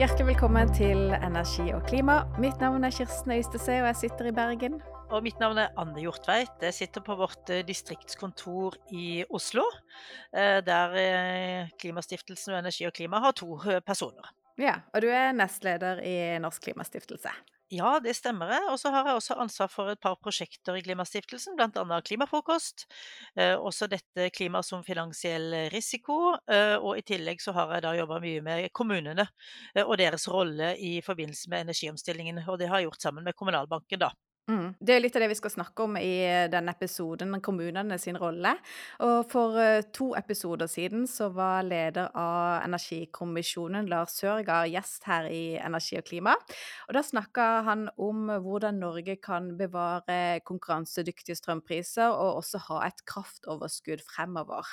Hjertelig velkommen til Energi og klima. Mitt navn er Kirsten Øystese, og jeg sitter i Bergen. Og mitt navn er Anne Hjortveit. Jeg sitter på vårt eh, distriktskontor i Oslo. eh, Der eh, Klimastiftelsen og Energi og klima har to personer. Ja, og du er nestleder i Norsk Klimastiftelse. Ja, det stemmer. Og så har jeg også ansvar for et par prosjekter i Klimastiftelsen, bl.a. klimafrokost. eh, Også dette klima som finansiell risiko. eh, Og i tillegg så har jeg da jobba mye med kommunene eh, og deres rolle i forbindelse med energiomstillingen. Og det har jeg gjort sammen med Kommunalbanken, da. Mm. Det er litt av det vi skal snakke om i denne episoden, kommunene sin rolle. Og for eh, to episoder siden så var leder av Energikommisjonen, Lars Sørgaard, gjest her i Energi og klima. Og da snakka han om hvordan Norge kan bevare konkurransedyktige strømpriser, og også ha et kraftoverskudd fremover.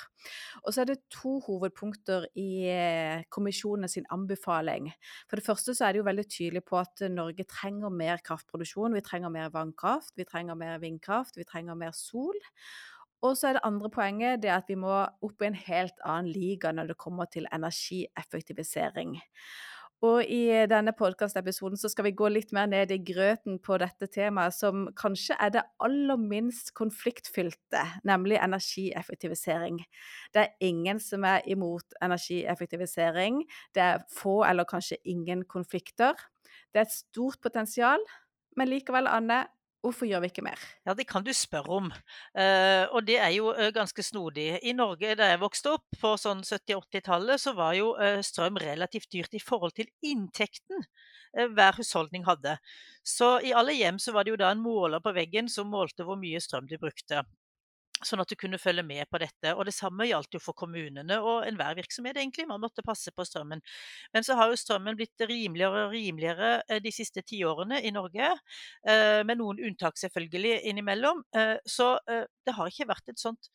Og så er det to hovedpunkter i eh, kommisjonen sin anbefaling. For det første så er det jo veldig tydelig på at Norge trenger mer kraftproduksjon. Vi trenger mer vannkraft, vi trenger mer vindkraft, vi trenger mer sol. Og så er det andre poenget det at vi må opp i en helt annen liga når det kommer til energieffektivisering. Og i denne podkastepisoden så skal vi gå litt mer ned i grøten på dette temaet, som kanskje er det aller minst konfliktfylte, nemlig energieffektivisering. Det er ingen som er imot energieffektivisering. Det er få eller kanskje ingen konflikter. Det er et stort potensial, men likevel, Anne, hvorfor gjør vi ikke mer? Ja, det kan du spørre om. Eh, og det er jo eh, ganske snodig. I Norge da jeg vokste opp på sånn 70-80-tallet, så var jo eh, strøm relativt dyrt i forhold til inntekten hver husholdning hadde. Så i alle hjem så var det jo da en måler på veggen som målte hvor mye strøm de brukte. Sånn at du kunne følge med på dette. Og det samme gjaldt jo for kommunene og enhver virksomhet, egentlig. Man måtte passe på strømmen. Men så har jo strømmen blitt rimeligere og rimeligere eh, de siste tiårene i Norge. eh, Med noen unntak selvfølgelig innimellom. Eh, Så det har ikke vært et sånt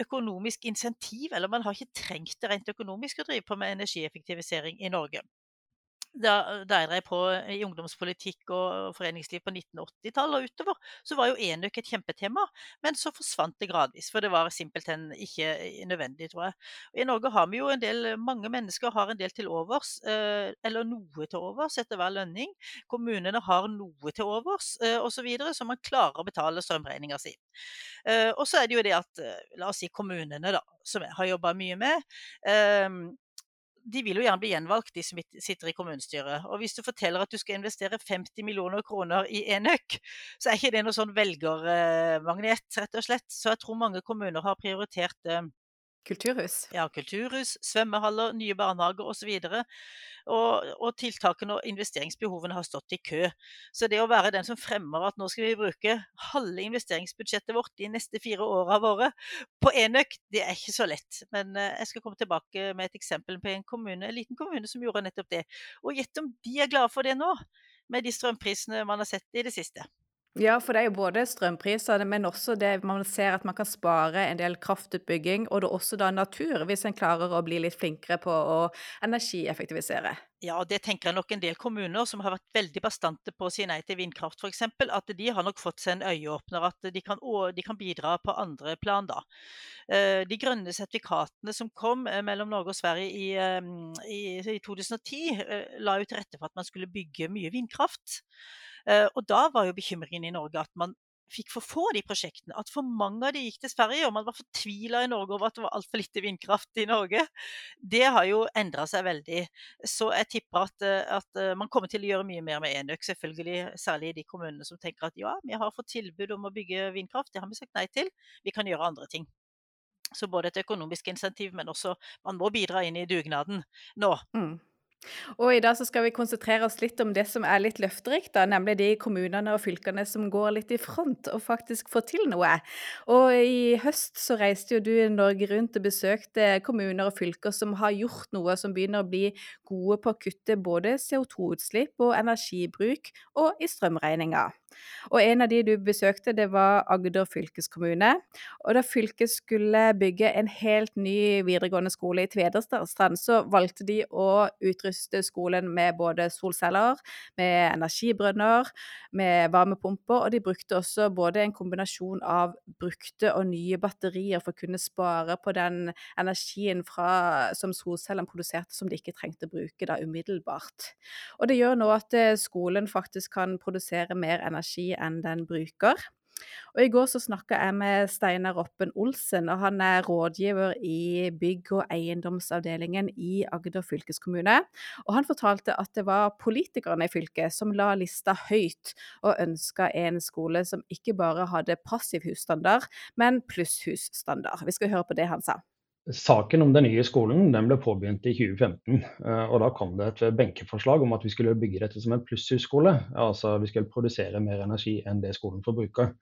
økonomisk insentiv, eller man har ikke trengt det rent økonomisk å drive på med energieffektivisering i Norge da, da jeg drev på i ungdomspolitikk og foreningsliv på 1980-tallet og utover, så var jo enøk et kjempetema. Men så forsvant det gradvis, for det var simpelthen ikke nødvendig, tror jeg. I Norge har vi jo en del, mange mennesker har en del til overs, eh, eller noe til overs etter hver lønning. Kommunene har noe til overs, eh, osv., så, så man klarer å betale strømregninga si. Eh, og så er det jo det at, la oss si kommunene, da, som jeg har jobba mye med de vil jo gjerne bli gjenvalgt, de som sitter i kommunestyret. Og hvis du forteller at du skal investere 50 millioner kroner i enøk, så er ikke det noe sånn velgermagnet, rett og slett. Så jeg tror mange kommuner har prioritert Kulturhus? Ja, kulturhus, svømmehaller, nye barnehager osv. Og, og tiltakene og investeringsbehovene har stått i kø. Så det å være den som fremmer at nå skal vi bruke halve investeringsbudsjettet vårt de neste fire åra våre på enøk, det er ikke så lett. Men eh, jeg skal komme tilbake med et eksempel på en kommune, en liten kommune som gjorde nettopp det. Og gjett om de er glade for det nå, med de strømprisene man har sett i det siste. Ja, for det er jo både strømpriser, men også det man ser at man kan spare en del kraftutbygging, og det er også da natur, hvis en klarer å bli litt flinkere på å energieffektivisere. Ja, det tenker jeg nok en del kommuner som har vært veldig bastante på å si nei til vindkraft f.eks., at de har nok fått seg en øyeåpner, at de kan, de kan bidra på andre plan da. Eh, de grønne sertifikatene som kom eh, mellom Norge og Sverige i, eh, i, i 2010, la jo til rette for at man skulle bygge mye vindkraft. Eh, og da var jo bekymringen i Norge at man fikk for få av de prosjektene. At for mange av de gikk til Sverige, og man var fortvila i Norge over at det var altfor lite vindkraft i Norge. Det har jo endra seg veldig. Så jeg tipper at, eh, at, eh, man kommer til å gjøre mye mer med enøk. Selvfølgelig, særlig i de kommunene som tenker at ja, vi har fått tilbud om å bygge vindkraft, det har vi sagt nei til. Vi kan gjøre andre ting. Så både et økonomisk insentiv, men også man må bidra inn i dugnaden nå. Mm. Og i dag så skal vi konsentrere oss litt om det som er litt løfterikt, da, nemlig de kommunene og fylkene som går litt i front og faktisk får til noe. Og i høst så reiste jo du Norge rundt og besøkte kommuner og fylker som har gjort noe, som begynner å bli gode på å kutte både CO2-utslipp og energibruk, og i strømregninga. Og en av de du besøkte, det var Agder fylkeskommune. Og da fylket skulle bygge en helt ny videregående skole i Tvedestrand, så valgte de å utruste utruste skolen med både solceller, med energibrønner, med varmepumper, og de brukte også både en kombinasjon av brukte og nye batterier for å kunne spare på den energien fra, som solcellene produserte som de ikke trengte å bruke da umiddelbart. Og det gjør nå at eh, skolen faktisk kan produsere mer energi enn den bruker. Og I går så snakka jeg med Steinar Roppen Olsen, og han er rådgiver i bygg- og eiendomsavdelingen i Agder fylkeskommune. Og Han fortalte at det var politikerne i fylket som la lista høyt, og ønska en skole som ikke bare hadde passivhusstandard, men plusshusstandard. Vi skal høre på det han sa. Saken om den nye skolen den ble påbegynt i 2015. Eh, og Da kom det et benkeforslag om at vi skulle bygge dette som en plusshusskole. Altså vi skulle produsere mer energi enn det skolen forbruker.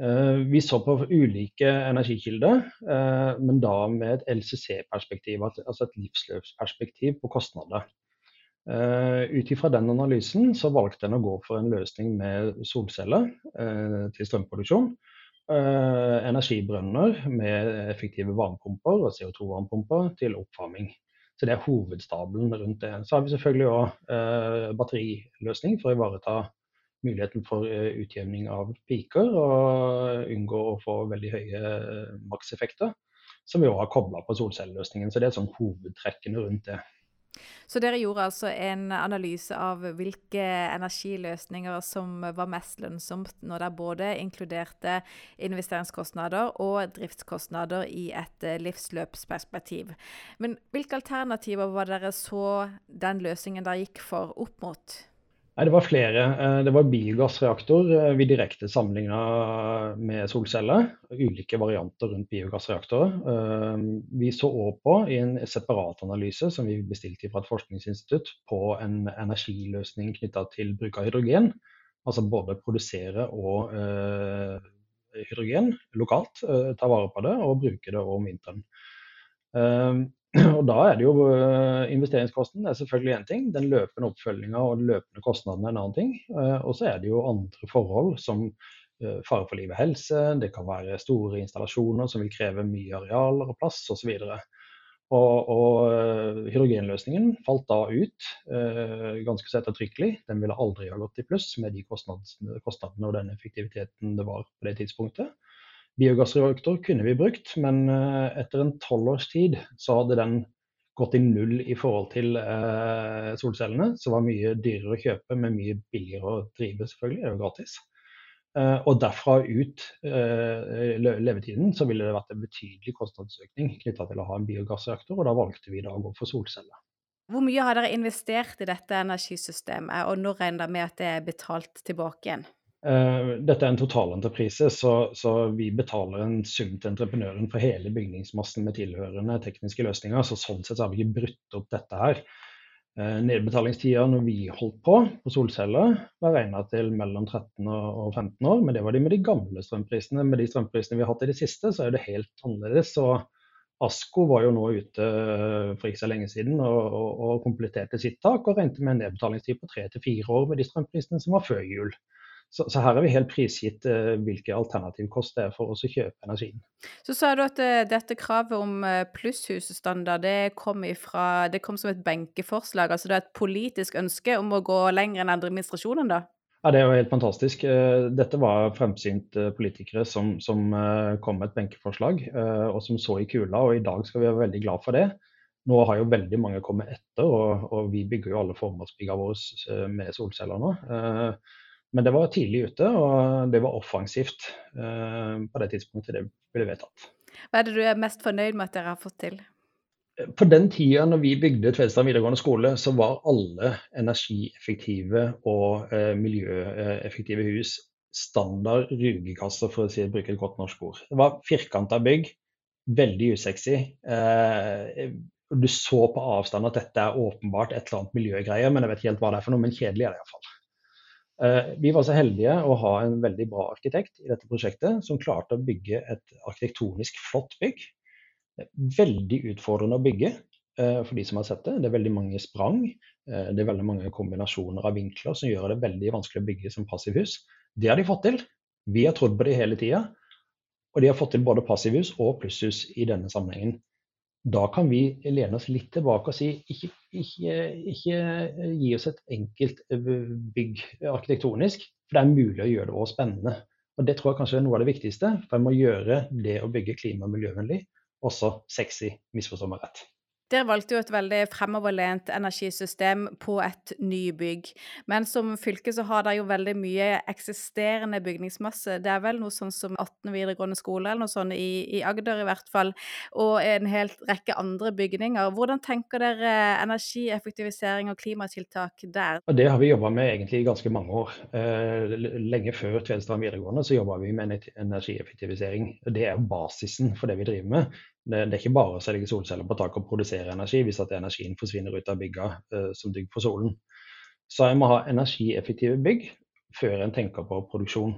Eh, vi så på ulike energikilder, eh, men da med et LCC-perspektiv, altså et livsløpsperspektiv på kostnader. Ut ifra den analysen så valgte en å gå for en løsning med solceller til strømproduksjon energibrønner med effektive varmepumper og CO2-varmepumper til oppvarming. Så Det er hovedstabelen rundt det. Så har vi selvfølgelig òg eh, batteriløsning for å ivareta muligheten for eh, utjevning av piker og unngå å få veldig høye eh, makseffekter, som vi òg har kobla på solcelleløsningen. Så det er sånn hovedtrekkene rundt det. Så dere gjorde altså en analyse av hvilke energiløsninger som var mest lønnsomt, når dere både inkluderte investeringskostnader og driftskostnader i et eh, livsløpsperspektiv. Men hvilke alternativer var dere så den løsningen dere gikk for, opp mot? Nei, Det var flere. Eh, det var biogassreaktor eh, vi direkte sammenligna med solceller. Ulike varianter rundt biogassreaktorer. Eh, vi så òg på i en separat analyse som vi bestilte fra et forskningsinstitutt på en energiløsning knytta til bruk av hydrogen. Altså både produsere og hydrogen lokalt, ta vare på det og bruke det om vinteren. Og da er det jo investeringskosten investeringskosten er selvfølgelig én ting. Den løpende oppfølginga og den løpende kostnaden er en annen ting. Uh, og så er det jo andre forhold som uh, fare for liv og helse, det kan være store installasjoner som vil kreve mye arealer og plass osv. Og, og hydrogenløsningen falt da ut ganske så ettertrykkelig. Den ville aldri ha gått i pluss med de kostnadene, kostnadene og den effektiviteten det var på det tidspunktet. Biogassreaktor kunne vi brukt, men eh, etter en tolv års tid så hadde den gått i null i forhold til eh, solcellene. Så var mye dyrere å kjøpe, men mye billigere å drive, selvfølgelig. Det er jo gratis. Eh, og derfra ut eh, levetiden så ville det vært en betydelig kostnadsøkning knytta til å ha en biogassreaktor, og da valgte vi da å gå for solceller. Hvor mye har dere investert i dette energisystemet, og når regner dere med at det er betalt tilbake igjen? Eh, dette er en totalentreprise, så, så, vi betaler en sum til entreprenøren for hele bygningsmassen med tilhørende tekniske løsninger. så Sånn sett har vi ikke brutt opp dette her. Eh, nedbetalingstida når vi holdt på på solceller, var regna til mellom 13 og 15 år. Men det var de med de gamle strømprisene. Med de strømprisene vi har hatt i det siste, så er det helt annerledes. Så Asko var jo nå ute eh, for ikke så lenge siden og, og, og kompletterte sitt tak, og regnet med en nedbetalingstid på tre til fire år med de strømprisene som var før jul. Så, så, her er vi helt prisgitt uh, hvilke alternativkost det er for oss å kjøpe energien. Så sa du at uh, dette kravet om uh, plusshusstandard det kom, ifra, det kom som et benkeforslag. Altså det er et politisk ønske om å gå lenger enn administrasjonen, da? Ja, Det er jo helt fantastisk. Dette var fremsynte politikere som, som kom med et benkeforslag, og som så i kula. og I dag skal vi være veldig glad for det. Nå har jo veldig mange kommet etter, og, og vi bygger jo alle formålsbyggene våre med solceller nå. Men det var tidlig ute, og det var offensivt eh, på det tidspunktet det ble vedtatt. Hva er det du er mest fornøyd med at dere har fått til? På den tida når vi bygde Tvedestrand videregående skole, så var alle energieffektive og eh, miljøeffektive hus standard rugekasser, for å si, bruke et godt norsk ord. Det var firkanta bygg, veldig usexy. Eh, du så på avstand at dette er åpenbart et eller annet miljøgreier, men jeg vet ikke helt hva det er for noe, men kjedelig er det iallfall. Eh, vi var så heldige å ha en veldig bra arkitekt i dette prosjektet, som klarte å bygge et arkitektonisk flott bygg. Veldig utfordrende å bygge eh, for de som har sett det. Det er veldig mange sprang. Eh, det er veldig mange kombinasjoner av vinkler som gjør det veldig vanskelig å bygge som passivhus. Det har de fått til. Vi har trodd på det hele tida. Og de har fått til både passivhus og plusshus i denne sammenhengen. Da kan vi lene oss litt tilbake og si ikke, ikke, ikke gi oss et enkelt bygg arkitektonisk, for det er mulig å gjøre det også spennende. Og Det tror jeg kanskje er noe av det viktigste. For jeg må gjøre det å bygge klima- og miljøvennlig også sexy, misforstå meg rett. Dere valgte jo et veldig fremoverlent energisystem på et nybygg. Men som fylke så har dere jo veldig mye eksisterende bygningsmasse. Det er vel noe sånn som 18 videregående skoler eller noe sånt i, i Agder i hvert fall, og en helt rekke andre bygninger. Hvordan tenker dere energieffektivisering og klimatiltak der? Det har vi jobba med egentlig i ganske mange år. Eh, lenge før Tvedestrand videregående så jobba vi med energieffektivisering. Det er jo basisen for det vi driver med. Det, er ikke bare å selge solceller på taket og produsere energi hvis at energien forsvinner ut av byggene uh, som bygg for solen. Så en må ha energieffektive bygg før en tenker på produksjon.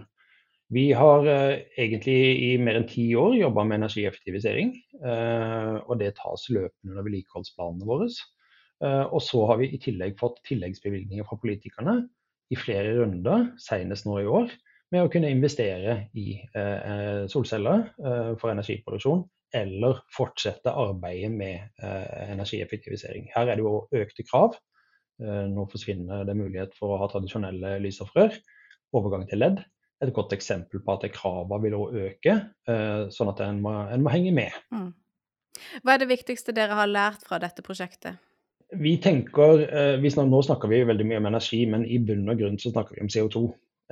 Vi har uh, egentlig i mer enn ti år jobba med energieffektivisering. Uh, og det tas løpende under vedlikeholdsplanene våre. og så har vi i tillegg fått tilleggsbevilgninger fra politikerne i flere runder, senest nå i år, med å kunne investere i solceller for energiproduksjon eller fortsette arbeidet med eh, energieffektivisering. Her er det jo økte krav. Eh, nå forsvinner det mulighet for å ha tradisjonelle lysstoffrør. Overgang til LED. Et godt eksempel på at kravene vil også øke, eh, sånn at en må, en må henge med. Mm. Hva er det viktigste dere har lært fra dette prosjektet? Vi tenker, vi snakker, Nå snakker vi veldig mye om energi, men i bunn og grunn så snakker vi om CO2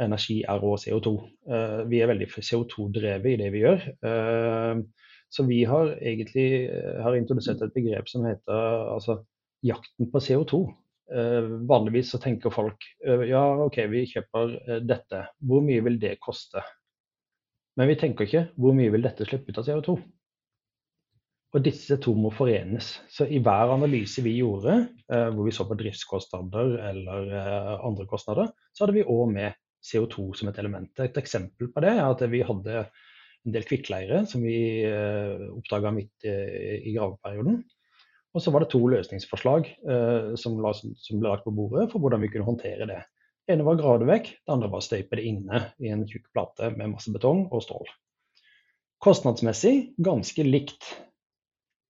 energi er også CO2. Vi er veldig CO2-drevet i det vi gjør. Så vi har egentlig eh, har introdusert et begrep som heter altså, jakten på CO2. Eh, vanligvis så tenker folk eh, ja, OK, vi kjøper eh, dette. Hvor mye vil det koste? Men vi tenker ikke hvor mye vil dette slippe ut av CO2? Og disse to må forenes. Så i hver analyse vi gjorde, eh, hvor vi så på driftskostnader eller eh, andre kostnader, så hadde vi òg med CO2 som et element. Et eksempel på det er at vi hadde en del kvikkleire som vi eh, oppdaga midt eh, i graveperioden. Og så var det to løsningsforslag eh, som, la, som, ble lagt på bordet for hvordan vi kunne håndtere det. Det ene var å grave det vekk, det andre var å støype det inne i en tjukk plate med masse betong og stål. Kostnadsmessig ganske likt.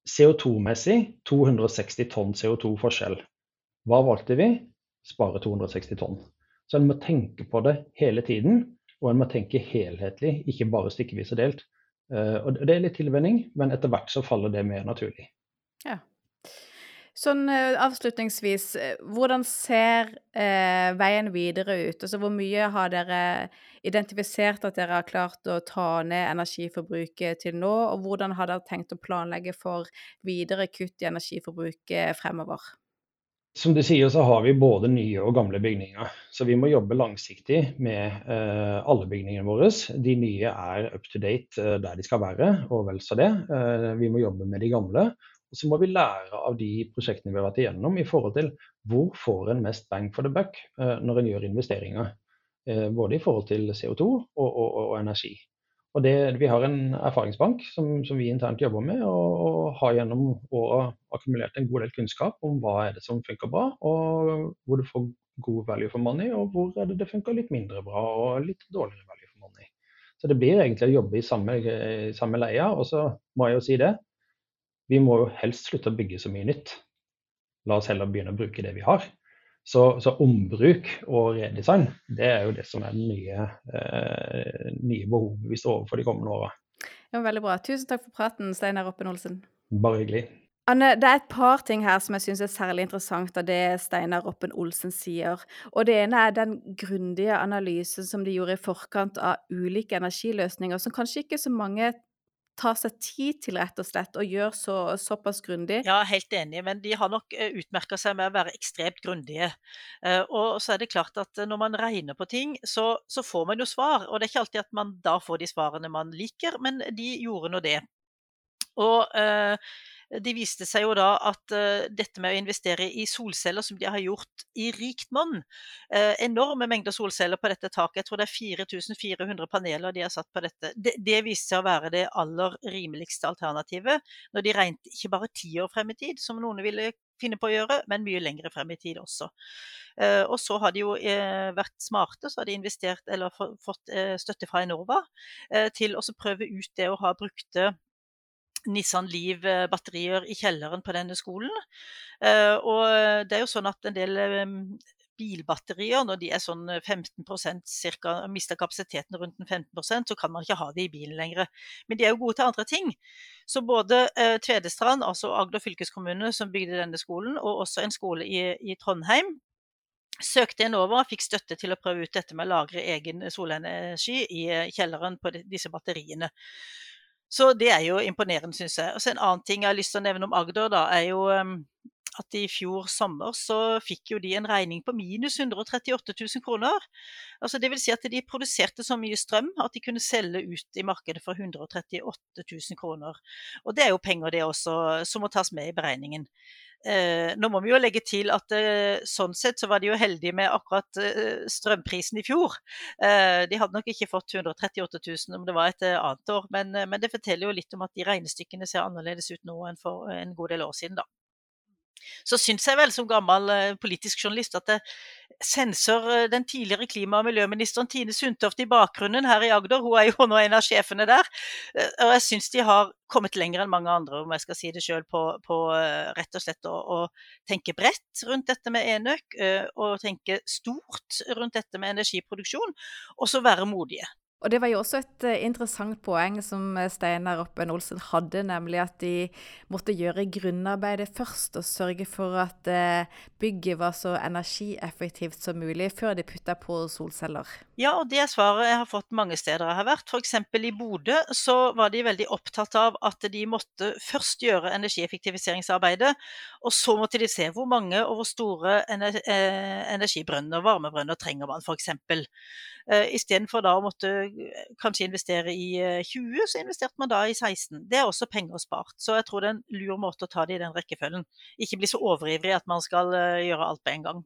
CO2-messig 260 tonn CO2 forskjell. Hva valgte vi? Spare 260 tonn. Så en må tenke på det hele tiden. Og en må tenke helhetlig, ikke bare stykkevis og delt. Uh, og det er litt tilvenning, men etter hvert så faller det mer naturlig. Ja. Sånn uh, avslutningsvis, uh, hvordan ser veien videre ut? Altså hvor mye har dere identifisert at dere har klart å ta ned energiforbruket til nå, og hvordan har dere tenkt å planlegge for videre kutt i energiforbruket fremover? Som du sier, så har vi både nye og gamle bygninger. Så vi må jobbe langsiktig med uh, alle bygningene våre. De nye er up to date uh, der de skal være, og vel så det. Uh, vi må jobbe med de gamle. Og så må vi lære av de prosjektene vi har vært igjennom i forhold til hvor får en mest bang for the buck når en gjør investeringer. både i forhold til CO2 og, og, og energi. Og det, Vi har en erfaringsbank som, som vi internt jobber med, og, og har gjennom åra akkumulert en god del kunnskap om hva er det som funker bra, og hvor du får god value for money, og hvor er det det funker litt mindre bra og litt dårligere value for money. Så det blir egentlig å jobbe i samme, samme leia. Og så må jeg jo si det, vi må jo helst slutte å bygge så mye nytt. La oss heller begynne å bruke det vi har. Så, så, ombruk og redesign det er jo det som er det nye, eh, nye behovet vi står overfor de kommende åra. Ja, veldig bra. Tusen takk for praten, Steinar Oppen Olsen. Bare hyggelig. Anne, det er et par ting her som jeg syns er særlig interessant av det Steinar Oppen Olsen sier. Og det ene er den grundige analysen som de gjorde i forkant av ulike energiløsninger, som kanskje ikke så mange ta seg tid til rett og slett, og gjøre så, såpass grundig? Ja, helt enig, men de har nok eh, utmerka seg med å være ekstremt grundige. Eh, og så er det klart at eh, når man regner på ting, så, så, får man jo svar. Og det er ikke alltid at man da får de svarene man liker, men de gjorde nå det. Og eh, de viste seg jo da at uh, dette med å investere i solceller, som de har gjort i rikt monn uh, Enorme mengder solceller på dette taket. Jeg tror det er 4400 paneler de har satt på dette. Det, det viste seg å være det aller rimeligste alternativet, når de regnet ikke bare ti år frem i tid, som noen ville finne på å gjøre, men mye lengre frem i tid også. Uh, og så har de jo uh, vært smarte, så har de investert eller fått uh, støtte fra Enova til å prøve ut det å ha brukte Nissan Liv-batterier i kjelleren på denne skolen. Og det er jo sånn at en del bilbatterier, når de er sånn 15% cirka, mister kapasiteten rundt 15% så kan man ikke ha de i bilen lenger. Men de er jo gode til andre ting. Så både eh, Tvedestrand, altså Agder fylkeskommune som bygde denne skolen, og også en skole i, i Trondheim, søkte Enova og fikk støtte til å prøve ut dette med å lagre egen solenergi i kjelleren på disse batteriene. Så det er jo imponerende, syns jeg. Og så En annen ting jeg har lyst til å nevne om Agder, da, er jo at i fjor sommer så fikk jo de en regning på minus 138 000 kroner. Altså det vil si at de produserte så mye strøm at de kunne selge ut i markedet for 138 000 kroner. Og det er jo penger det også, som må tas med i beregningen. Eh, nå må vi jo legge til at eh, sånn sett så var de jo heldige med akkurat eh, strømprisen i fjor. De hadde nok ikke fått 138 000 om det var et annet år, men, men, det forteller jo litt om at de regnestykkene ser annerledes ut nå enn for en god del år siden, da så syns jeg vel som gammel politisk journalist at det senser eh, den tidligere klima- og miljøministeren Tine Sundtoft i bakgrunnen her i Agder. Hun er jo nå en av sjefene der. Eh, og jeg syns de har kommet lenger enn mange andre, om jeg skal si det sjøl, på, på, rett og slett å, å, tenke bredt rundt dette med enøk, og tenke stort rundt dette med energiproduksjon, og så være modige. Og det var jo også et uh, interessant poeng som eh, Steinar Oppen Olsen hadde, nemlig at de måtte gjøre grunnarbeidet først og sørge for at uh, bygget var så energieffektivt som mulig før de putta på solceller. Ja, og det svaret jeg har fått mange steder jeg har vært. F.eks. i Bodø så var de veldig opptatt av at de måtte først gjøre energieffektiviseringsarbeidet, og så måtte de se hvor mange og hvor store energibrønner og varmebrønner, trenger man f.eks. Uh, Istedenfor da å måtte kanskje investere i 20, eh, så investerte man da i 16. Det er også penger spart. Så jeg tror det er en lur måte å ta det i den rekkefølgen. Ikke bli så overivrig at man skal eh, gjøre alt på en gang.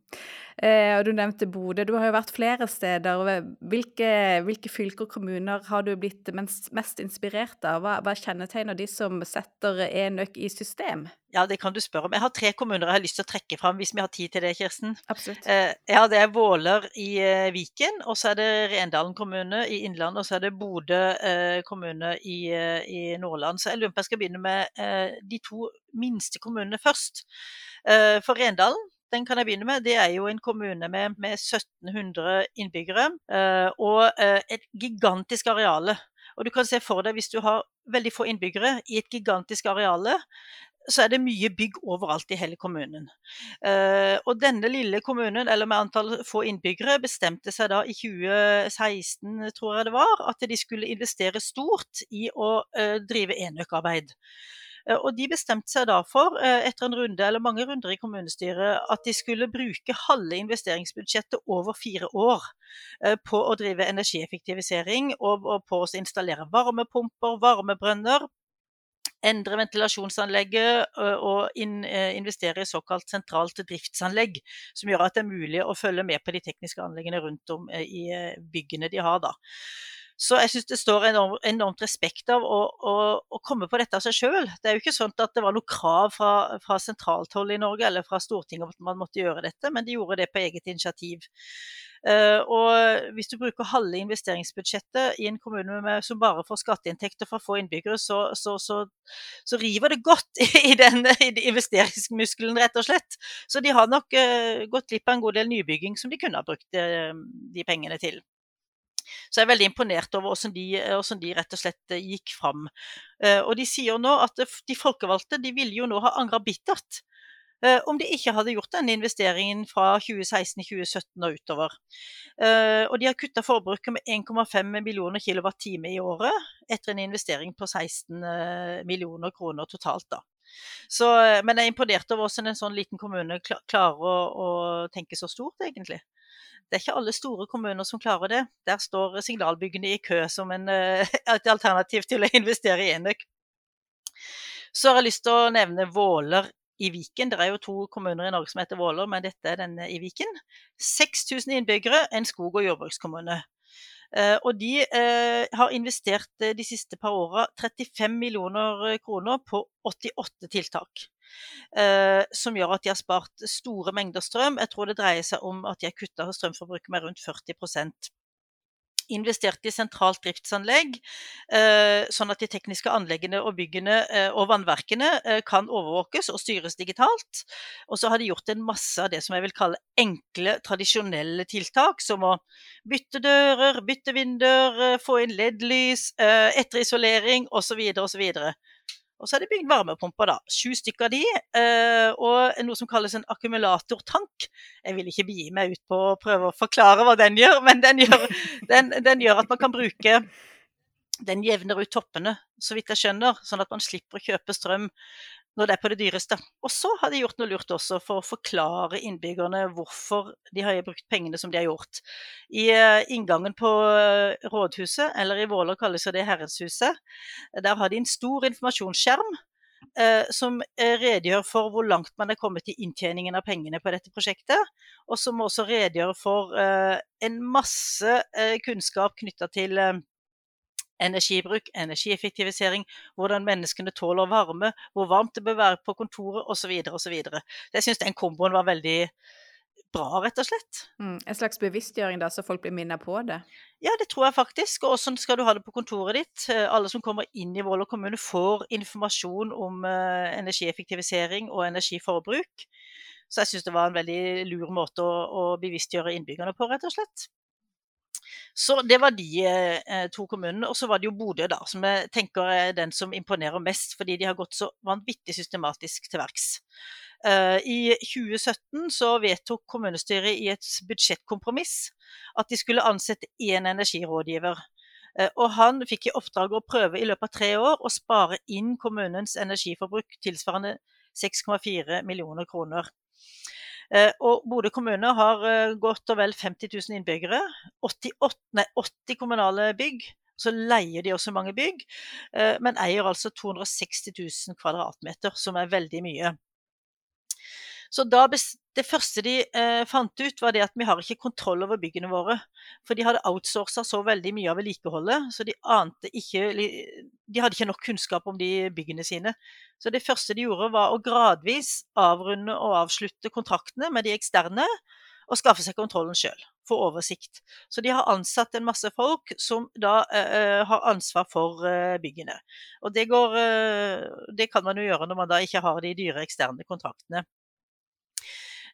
Eh, og Du nevnte Bodø. Du har jo vært flere steder. Hvilke, hvilke fylker og kommuner har du blitt mest, mest inspirert av? Hva, hva kjennetegner de som setter enøk i system? Ja, det kan du spørre om. Jeg har tre kommuner jeg har lyst til å trekke fram, hvis vi har tid til det, Kirsten. Absolutt. Eh, ja, Det er Våler i eh, Viken, og så er det Rendalen kommune i Innlandet, og så er det Bodø eh, kommune i, i, Nordland. Så jeg lurer på om jeg skal begynne med de to minste kommunene først. For Rendalen den kan jeg begynne med. Det er jo en kommune med, med 1700 innbyggere og et gigantisk areale. Og du kan se for deg, hvis du har veldig få innbyggere i et gigantisk areale, så er det mye bygg overalt i hele kommunen. Uh, og denne lille kommunen, eller med antall få innbyggere, bestemte seg da i 2016, tror jeg det var, at de skulle investere stort i å uh, drive enøkarbeid. Uh, og de bestemte seg da for, etter en runde eller mange runder i kommunestyret, at de skulle bruke halve investeringsbudsjettet over fire år på å drive energieffektivisering og på å installere varmepumper, varmebrønner, endre ventilasjonsanlegget og investere i såkalt sentralt driftsanlegg, som gjør at det er mulig å følge med på de tekniske anleggene rundt om i byggene de har. da. Så jeg syns det står enormt, respekt av å, å, å, komme på dette av seg sjøl. Det er jo ikke sånn at det var noe krav fra, fra sentralt hold i Norge eller fra Stortinget om at man måtte gjøre dette, men de gjorde det på eget initiativ. Uh, og hvis du bruker halve investeringsbudsjettet i en kommune med, som bare får skatteinntekter fra få innbyggere, så, så, så, så river det godt i den investeringsmuskelen, rett og slett. Så de har nok uh, gått glipp av en god del nybygging som de kunne ha brukt uh, de pengene til. Så jeg er veldig imponert over hvordan de, hvordan de rett og slett gikk fram. Og de sier nå at de folkevalgte de ville jo nå ha angra bittert Eh, om de ikke hadde gjort denne investeringen fra 2016-2017 og utover. Eh, og de har kutta forbruket med 1,5 millioner kWt i året, etter en investering på 16 eh, millioner kroner totalt. da. Så, men jeg er imponert over hvordan en sånn liten kommune klarer å, å, tenke så stort, egentlig. Det er ikke alle store kommuner som klarer det. Der står signalbyggene i kø som en, et alternativ til å investere i enøk. Så har jeg lyst til å nevne Våler i Viken. Det er jo to kommuner i Norge som heter Våler, men dette er denne i Viken. 6000 innbyggere, en skog- og jordbrukskommune. Uh, og de uh, har investert uh, de siste par åra 35 millioner kroner på 88 tiltak. som gjør at de har spart store mengder strøm. Jeg tror det dreier seg om at de har kutta strømforbruket med rundt 40 investert i sentralt driftsanlegg, eh, sånn at de tekniske anleggene og byggene eh, og vannverkene eh, kan overvåkes og styres digitalt. Og så har de gjort en masse av det som jeg vil kalle enkle, tradisjonelle tiltak, som å bytte dører, bytte vinduer, få inn LED-lys, etterisolering osv. osv. Og så er det bygd varmepumper, da. Sju stykker av de, og noe som kalles en akkumulatortank. Jeg vil ikke begi meg ut på å prøve å forklare hva den gjør, men den gjør, den, den gjør at man kan bruke den jevner ut toppene, så vidt jeg skjønner, sånn at man slipper å kjøpe strøm når det er på det dyreste. Og så har de gjort noe lurt også for å forklare innbyggerne hvorfor de har brukt pengene som de har gjort. I inngangen på rådhuset, eller i Våler kalles det Herrenshuset, der har de en stor informasjonsskjerm eh, som eh, redegjør for hvor langt man er kommet i inntjeningen av pengene på dette prosjektet. Og som også redegjør for eh, en masse eh, kunnskap knytta til eh, energibruk, energieffektivisering, hvordan menneskene tåler varme, hvor varmt det bør være på kontoret osv. osv. Jeg syns den komboen var veldig bra, rett og slett. Mm, en slags bevisstgjøring da, så folk blir minnet på det? Ja, det tror jeg faktisk. Og sånn skal du ha det på kontoret ditt? Eh, alle som kommer inn i Våler kommune får informasjon om uh, energieffektivisering og energiforbruk. Så jeg syns det var en veldig lur måte å, å, bevisstgjøre innbyggerne på, rett og slett. Så det var de eh, to kommunene. Og så var det jo Bodø, da, som jeg tenker er den som imponerer mest, fordi de har gått så vanvittig systematisk til verks. Eh, I 2017 så vedtok kommunestyret i et budsjettkompromiss at de skulle ansette én energirådgiver. Eh, og han fikk i oppdrag å prøve i løpet av tre år å spare inn kommunens energiforbruk tilsvarende 6,4 millioner kroner. Eh, og Bodø kommune har godt og vel 50 000 innbyggere. 88, nei, 80 kommunale bygg. Så leier de også mange bygg, men eier altså 260 000 kvadratmeter, som er veldig mye. Så da, det første de eh, fant ut, var det at vi har ikke kontroll over byggene våre. For de hadde outsourca så veldig mye av vedlikeholdet, så de ante ikke De hadde ikke nok kunnskap om de byggene sine. Så det første de gjorde, var å gradvis avrunde og avslutte kontraktene med de eksterne, og skaffe seg kontrollen sjøl. Få oversikt. Så de har ansatt en masse folk som da eh, har ansvar for eh, byggene. Og det, går, eh, det kan man jo gjøre når man da ikke har de dyre eksterne kontraktene.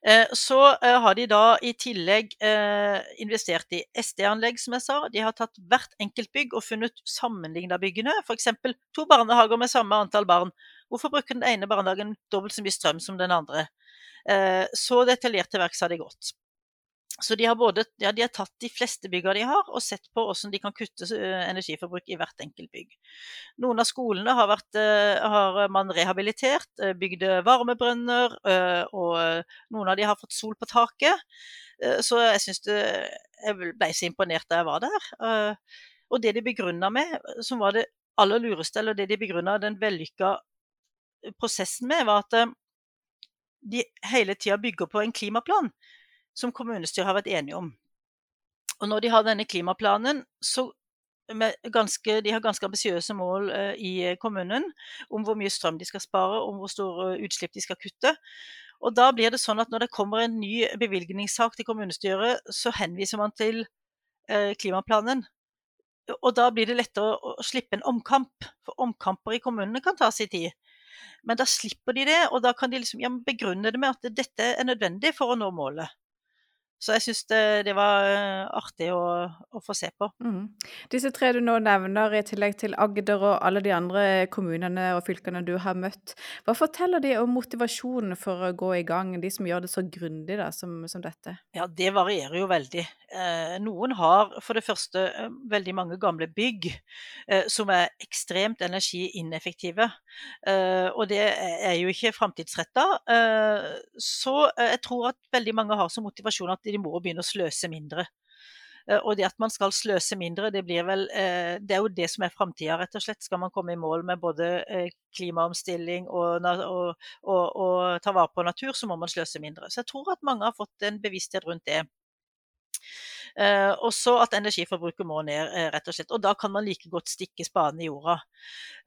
Eh, så eh, har de da i tillegg eh, investert i SD-anlegg, som jeg sa. De har tatt hvert enkelt bygg og funnet sammenligna byggene. F.eks. to barnehager med samme antall barn. Hvorfor bruker den ene barnehagen dobbelt så mye strøm som den andre? Så detaljert til verks har de gått. Så de har, både, ja, de har tatt de fleste byggene de har, og sett på hvordan de kan kutte eh, energiforbruk i hvert enkelt bygg. Noen av skolene har, vært, eh, har man rehabilitert, eh, bygd varmebrønner, og noen av de har fått sol på taket. Så jeg syns Jeg ble så imponert da jeg var der. Og det de begrunna med, som var det aller lureste, eller det de begrunna den vellykka prosessen med, var at de hele tida bygger på en klimaplan som kommunestyret har vært enige om. Og når de har denne klimaplanen, så ganske, de har ganske ambisiøse mål uh, i kommunen om hvor mye strøm de skal spare, om hvor store utslipp de skal kutte. Og da blir det sånn at når det kommer en ny bevilgningssak til kommunestyret, så henviser man til uh, klimaplanen. Og da blir det lettere å slippe en omkamp, for omkamper i kommunene kan ta sin tid. Men da slipper de det, og da kan de liksom, ja, begrunne det med at dette er nødvendig for å nå målet. Så jeg syns det, det, var eh, artig å, å få se på. Mm. Disse tre du nå nevner, i tillegg til Agder og alle de andre kommunene og fylkene du har møtt, hva forteller de om motivasjonen for å gå i gang, de som gjør det så grundig da, som, som, dette? Ja, det varierer jo veldig. Eh, noen har for det første eh, veldig mange gamle bygg eh, som er ekstremt energiineffektive. Eh, og det er jo ikke framtidsretta. Eh, så jeg tror at veldig mange har som motivasjon at de må begynne å sløse mindre. Eh, og det at man skal sløse mindre, det, vel, eh, det er jo det som er framtida, rett og slett. Skal man komme i mål med både eh, klimaomstilling og, og, og, og ta vare på natur, så må man sløse mindre. Så jeg tror at mange har fått en bevissthet rundt det. Uh, og så at energiforbruket må ned, uh, rett og slett. Og da kan man like godt stikke spaden i jorda.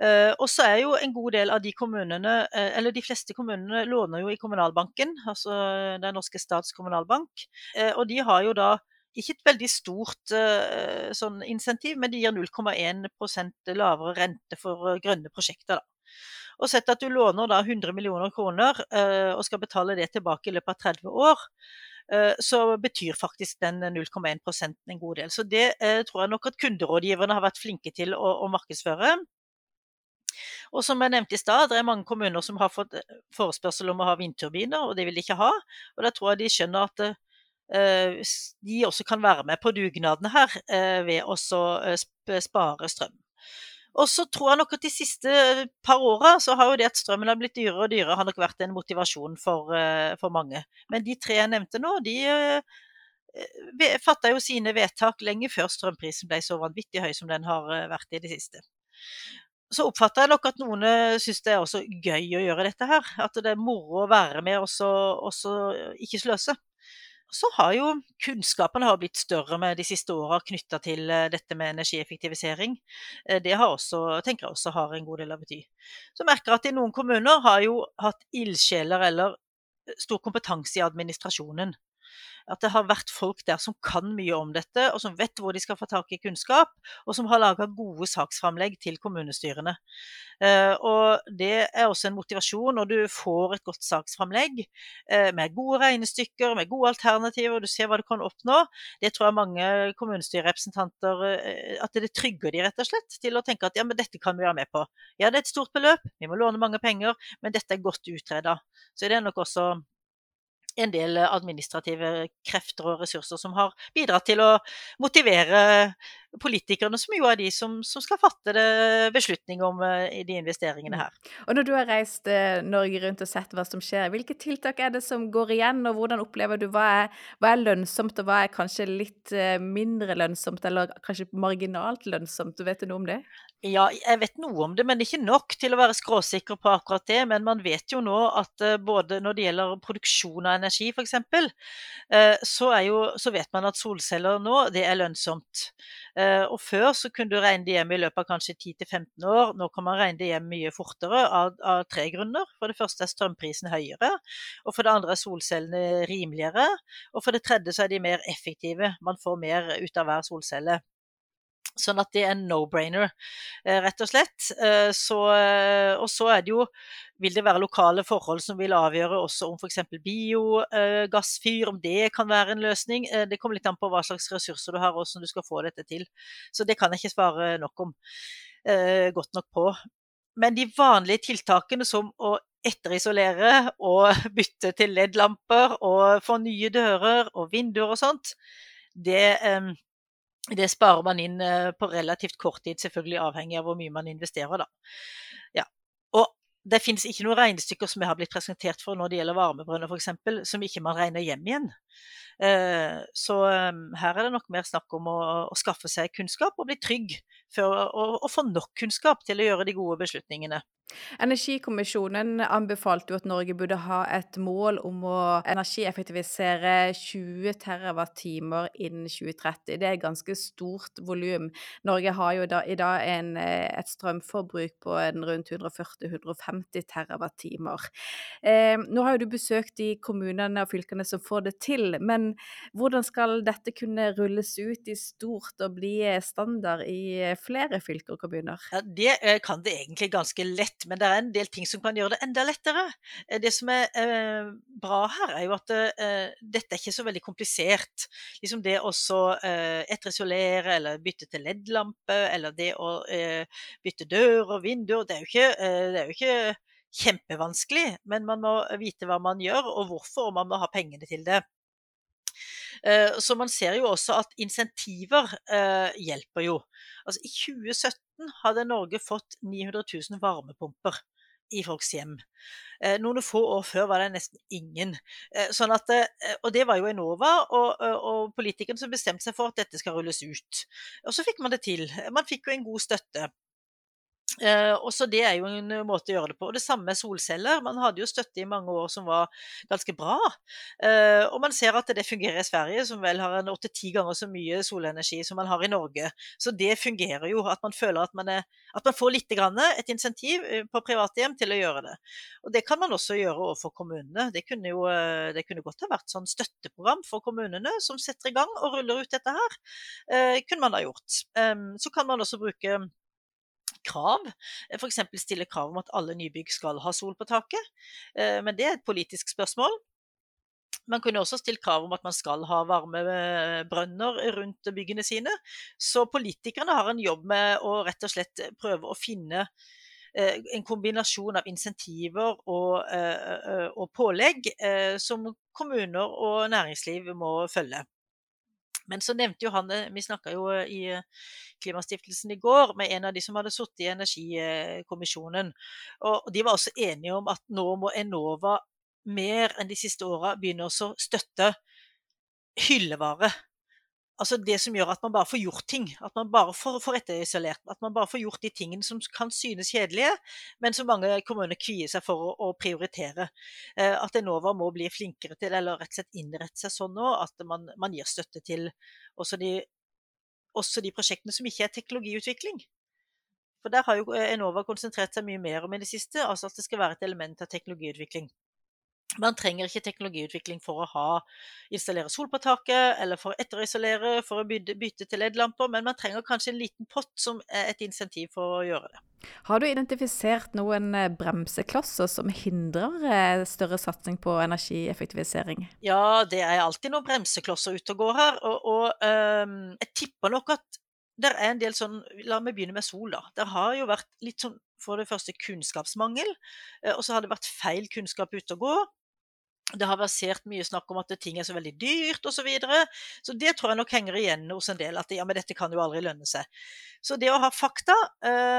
Uh, og så er jo en god del av de kommunene, eller de fleste kommunene, låner jo i Kommunalbanken, altså Den norske stats kommunalbank. og de har jo da ikke et veldig stort sånn insentiv, men de gir 0,1% lavere rente for grønne prosjekter. Da. Og sett at du låner da 100 millioner kroner og skal betale det tilbake i løpet av 30 år, så betyr faktisk den 0,1 en god del. Så det tror jeg nok at kunderådgiverne har vært flinke til å, å markedsføre. Og som jeg nevnte i stad, det er mange kommuner som har fått forespørsel om å ha vindturbiner, og det vil de ikke ha. Og da tror jeg de skjønner at Eh, de også kan være med på dugnadene her eh, ved å eh, spare strøm. Og så tror jeg nok at de siste par åra så har jo det at strømmen har blitt dyrere og dyrere, har nok vært en motivasjon for, for mange. Men de tre jeg nevnte nå, de uh, fatta jo sine vedtak lenge før strømprisen ble så vanvittig høy som den har vært i det siste. Så oppfatter jeg nok at noen syns det er også gøy å gjøre dette her. At det er moro å være med og ikke sløse så har jo kunnskapen har blitt større med de siste åra knytta til eh, dette med energieffektivisering. Eh, det har også, tenker jeg også har en god del av bety. Så merker jeg at i noen kommuner har jo hatt ildsjeler eller eh, stor kompetanse i administrasjonen. At det har vært folk der som kan mye om dette, og som vet hvor de skal få tak i kunnskap, og som har laga gode saksframlegg til kommunestyrene. Eh, og det er også en motivasjon når du får et godt saksframlegg eh, med gode regnestykker, med gode alternativer, og du ser hva du kan oppnå. Det tror jeg mange kommunestyrerepresentanter eh, At det trygger de rett og slett til å tenke at ja, men dette kan vi være med på. Ja, det er et stort beløp, vi må låne mange penger, men dette er godt utreda. Så det er nok også en del administrative krefter og ressurser som har bidratt til å motivere politikerne, som jo er de som, som skal fatte beslutning om uh, de investeringene mm. her. Og Når du har reist uh, Norge rundt og sett hva som skjer, hvilke tiltak er det som går igjen, og hvordan opplever du hva er, hva er lønnsomt, og hva er kanskje litt uh, mindre lønnsomt, eller kanskje marginalt lønnsomt? Vet du noe om det? Ja, jeg vet noe om det, men ikke nok til å være skråsikker på akkurat det. Men man vet jo nå at både når det gjelder produksjon av energi f.eks., så, så vet man at solceller nå, det er lønnsomt. Eh, og før så kunne du regne det hjem i løpet av kanskje 10-15 år. Nå kan man regne det hjem mye fortere av, av, tre grunner. For det første er strømprisen høyere, og for det andre er solcellene rimeligere. Og for det tredje så er de mer effektive. Man får mer ut av hver solcelle. Sånn at det er en no-brainer, eh, rett og slett. Eh, så, eh, og så er det jo vil det være lokale forhold som vil avgjøre også om f.eks. biogassfyr, om det kan være en løsning. Det kommer litt an på hva slags ressurser du har og hvordan du skal få dette til. Så det kan jeg ikke svare nok om, godt nok på. Men de vanlige tiltakene som å etterisolere og bytte til LED-lamper og nye dører og vinduer og sånt, det det sparer man inn eh, på relativt kort tid, selvfølgelig avhengig av hvor mye man investerer, da. Ja. Og det finnes ikke noen regnestykker som jeg har blitt presentert for når det gjelder varmebrønner f.eks., som ikke man regner hjem igjen. Eh, så eh, her er det nok mer snakk om å, å skaffe seg kunnskap og bli trygg for å, få nok kunnskap til å gjøre de gode beslutningene. Energikommisjonen anbefalte jo at Norge burde ha et mål om å energieffektivisere 20 TWh innen 2030. Det er et ganske stort volum. Norge har jo da, i dag en, et strømforbruk på rundt 140-150 TWh. Eh, nå har jo du besøkt de kommunene og fylkene som får det til, men hvordan skal dette kunne rulles ut i stort og bli standard i flere fylker og kommuner? Ja, det eh, kan det egentlig ganske lett men det er en del ting som kan gjøre det enda lettere. Eh, det som er eh, bra her, er jo at eh, dette er ikke så veldig komplisert. Liksom det å eh, etterisolere eller bytte til LED-lampe, eller det å eh, bytte dør og vinduer, det er jo ikke, eh, det er jo ikke kjempevanskelig, men man må vite hva man gjør og hvorfor, og man må ha pengene til det. Så man ser jo også at insentiver hjelper jo. Altså I 2017 hadde Norge fått 900 000 varmepumper i folks hjem. Eh, noen få år før var det nesten ingen. Eh, sånn at, eh, og det var jo Enova og, og politikerne som bestemte seg for at dette skal rulles ut. Og så fikk man det til. Man fikk jo en god støtte. Uh, og så Det er jo en måte å gjøre det på. Og Det samme med solceller. Man hadde jo støtte i mange år som var ganske bra. Eh, og man ser at det fungerer i Sverige, som vel har en åtte-ti ganger så mye solenergi som man har i Norge. Så det fungerer jo. At man føler at man, er, at man får litt grann, et insentiv eh, på private hjem til å gjøre det. Og Det kan man også gjøre overfor kommunene. Det kunne jo det kunne godt ha vært sånn støtteprogram for kommunene som setter i gang og ruller ut dette her. Eh, kunne man ha gjort. Um, så kan man også bruke krav. Eh, F.eks. stille krav om at alle nybygg skal ha sol på taket. Eh, men det er et politisk spørsmål. Man kunne også stilt krav om at man skal ha varmebrønner rundt byggene sine. Så politikerne har en jobb med å rett og slett prøve å finne eh, en kombinasjon av insentiver og, og pålegg som kommuner og næringsliv må følge. Men så nevnte jo han Vi snakka jo eh, i eh, Klimastiftelsen i går med en av de som hadde sittet i energikommisjonen. Og de var også enige om at nå må Enova mer enn de siste åra begynne å støtte hyllevare altså det som gjør at man bare får gjort ting. At man bare får, får etterisolert. At man bare får gjort de tingene som kan synes kjedelige, men som mange kommuner kvier seg for å, å prioritere. Eh, at Enova må bli flinkere til, eller rett og slett innrette seg sånn nå, at man, man gir støtte til også de, også de, prosjektene som ikke er teknologiutvikling. For der har jo Enova konsentrert seg mye mer om i det siste, altså at det skal være et element av teknologiutvikling. Man trenger ikke teknologiutvikling for å ha, installere sol på taket, eller for å etterisolere, for å bytte, bytte til LED-lamper, men man trenger kanskje en liten pott som er et insentiv for å gjøre det. Har du identifisert noen eh, bremseklosser som hindrer eh, større satsing på energieffektivisering? Ja, det er alltid noen bremseklosser ute og går her. Og, og um, jeg tipper nok at det er en del sånn La meg begynne med sol, da. Det har jo vært litt sånn for det første kunnskapsmangel, eh, og så har det vært feil kunnskap ute og gå. Det har versert mye snakk om at ting er så veldig dyrt osv. Så, videre. så det tror jeg nok henger igjen hos en del. At ja, men dette kan jo aldri lønne seg. Så det å ha fakta,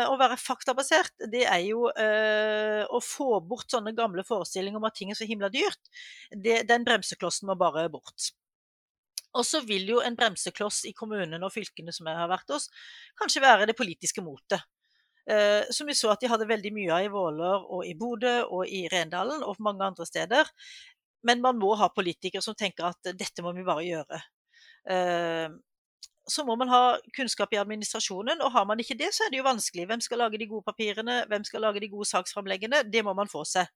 å være faktabasert, det er jo øh, å få bort sånne gamle forestillinger om at ting er så himla dyrt. Det, den bremseklossen må bare bort. Og så vil jo en bremsekloss i kommunene og fylkene som jeg har vært hos, kanskje være det politiske motet. Uh, som vi så at de hadde veldig mye av i Våler og i Bodø og i Rendalen og mange andre steder. Men man må ha politikere som tenker at dette må vi bare gjøre. Eh, så må man ha kunnskap i administrasjonen, og har man ikke det, så er det jo vanskelig. Hvem skal lage de gode papirene, hvem skal lage de gode saksframleggene? Det må man få seg.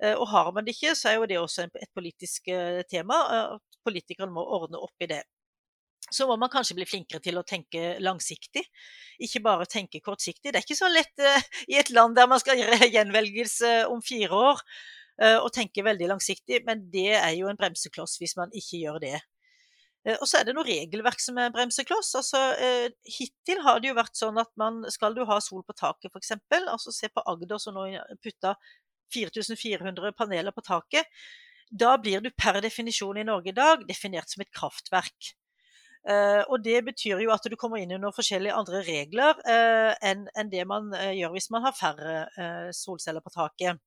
Eh, og har man det ikke, så er jo det også et politisk eh, tema. at Politikerne må ordne opp i det. Så må man kanskje bli flinkere til å tenke langsiktig, ikke bare tenke kortsiktig. Det er ikke så lett i et land der man skal gjøre gjenvelgelse om fire år Eh, og tenker veldig langsiktig, men det er jo en bremsekloss hvis man ikke gjør det. Eh, og så er det noe regelverk som er bremsekloss. Altså, eh, hittil har det jo vært sånn at man skal du ha sol på taket, f.eks., altså se på Agder som nå putta 4400 paneler på taket, da blir du per definisjon i Norge i dag definert som et kraftverk. Og Det betyr jo at du kommer inn under forskjellige andre regler enn en det man gjør hvis man har færre solceller på taket.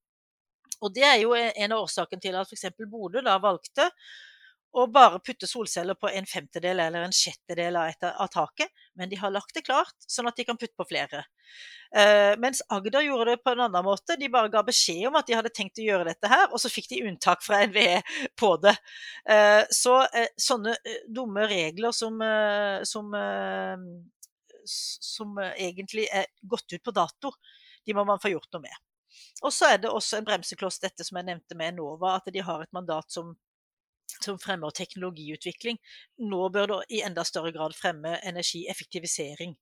Og det er jo en av årsakene til at f.eks. Bodø da valgte å bare putte solceller på en femtedel eller en sjettedel av, av taket, men de har lagt det klart, sånn at de kan putte på flere. Uh, mens Agder gjorde det på en annen måte. De bare ga beskjed om at de hadde tenkt å gjøre dette her, og så fikk de unntak fra NVE på det. Uh, så uh, sånne dumme regler som, som, som egentlig er gått ut på dato, de må man få gjort noe med. Og så er det også en bremsekloss, dette som jeg nevnte med Enova, at de har et mandat som, som fremmer teknologiutvikling. Nå bør det i enda større grad fremme energieffektivisering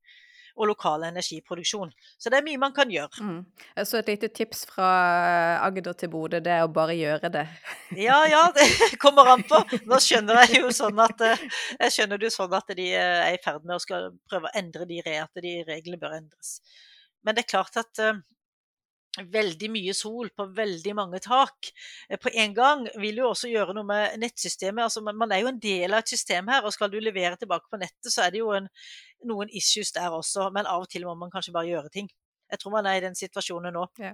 og lokal energiproduksjon. Så det er mye man kan gjøre. Mm. Så et lite tips fra Agder til Bodø, det er å bare gjøre det. ja, ja, det kommer an på. Nå skjønner jeg jo sånn at eh, jeg skjønner det jo sånn at de eh, er i ferd med å skal prøve å endre de, at de reglene bør endres. Men det er klart at eh, veldig mye sol på veldig mange tak eh, på en gang, vil jo også gjøre noe med nettsystemet. Altså, man er jo en del av et system her, og skal du levere tilbake på nettet, så er det jo en, noen issues der også. Men av og til må man kanskje bare gjøre ting. Jeg tror man er i den situasjonen nå. Ja.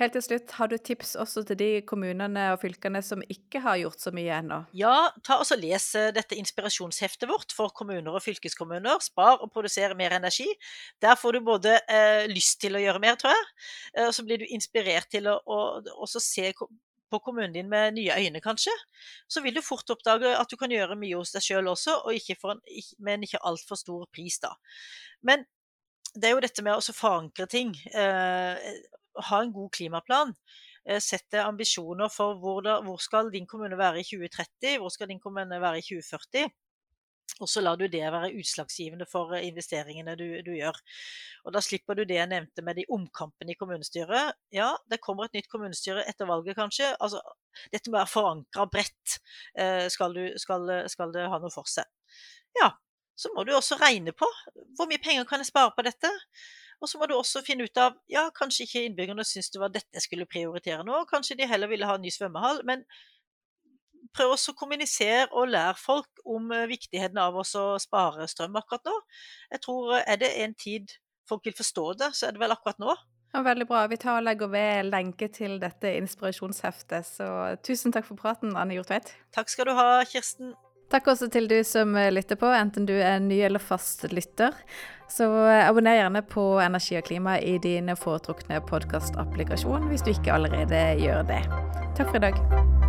Helt til slutt, har du tips også til de kommunene og fylkene som ikke har gjort så mye ennå? Ja, ta og les eh, dette inspirasjonsheftet vårt for kommuner og fylkeskommuner. Spar og produser mer energi. Der får du både eh, lyst til å gjøre mer, tror jeg, eh, og så blir du inspirert til å, å se på kommunen din med nye øyne, kanskje. Så vil du fort oppdage at du kan gjøre mye hos deg sjøl også, og ikke en, men ikke altfor stor pris, da. Men det er jo dette med å forankre ting. Eh, ha en god klimaplan. Eh, sette ambisjoner for hvor, da, hvor, skal din kommune være i 2030, hvor skal din kommune være i 2040. Og så lar du det være utslagsgivende for eh, investeringene du, du, gjør. Og Da slipper du det jeg nevnte med de omkampene i kommunestyret. Ja, det kommer et nytt kommunestyre etter valget, kanskje. Altså, dette må være forankra bredt, skal, du, skal, skal det ha noe for seg. Ja, så må du også regne på hvor mye penger kan jeg spare på dette. Og så må du også finne ut av ja, kanskje ikke innbyggerne syntes det var dette jeg skulle prioritere nå, kanskje de heller ville ha en ny svømmehall. Men prøv også å kommunisere og lære folk om eh, viktigheten av å spare strøm akkurat nå. Jeg tror eh, er det en tid folk vil forstå det, så er det vel akkurat nå. Ja, veldig bra. Vi tar og legger ved lenke til dette inspirasjonsheftet. Så tusen takk for praten, Anne Hjortveit. Takk skal du ha, Kirsten. Takk også til du som lytter på, enten du er ny eller fast lytter. Så eh, abonner gjerne på Energi og klima i din foretrukne podkastapplikasjon hvis du ikke allerede gjør det. Takk for i dag.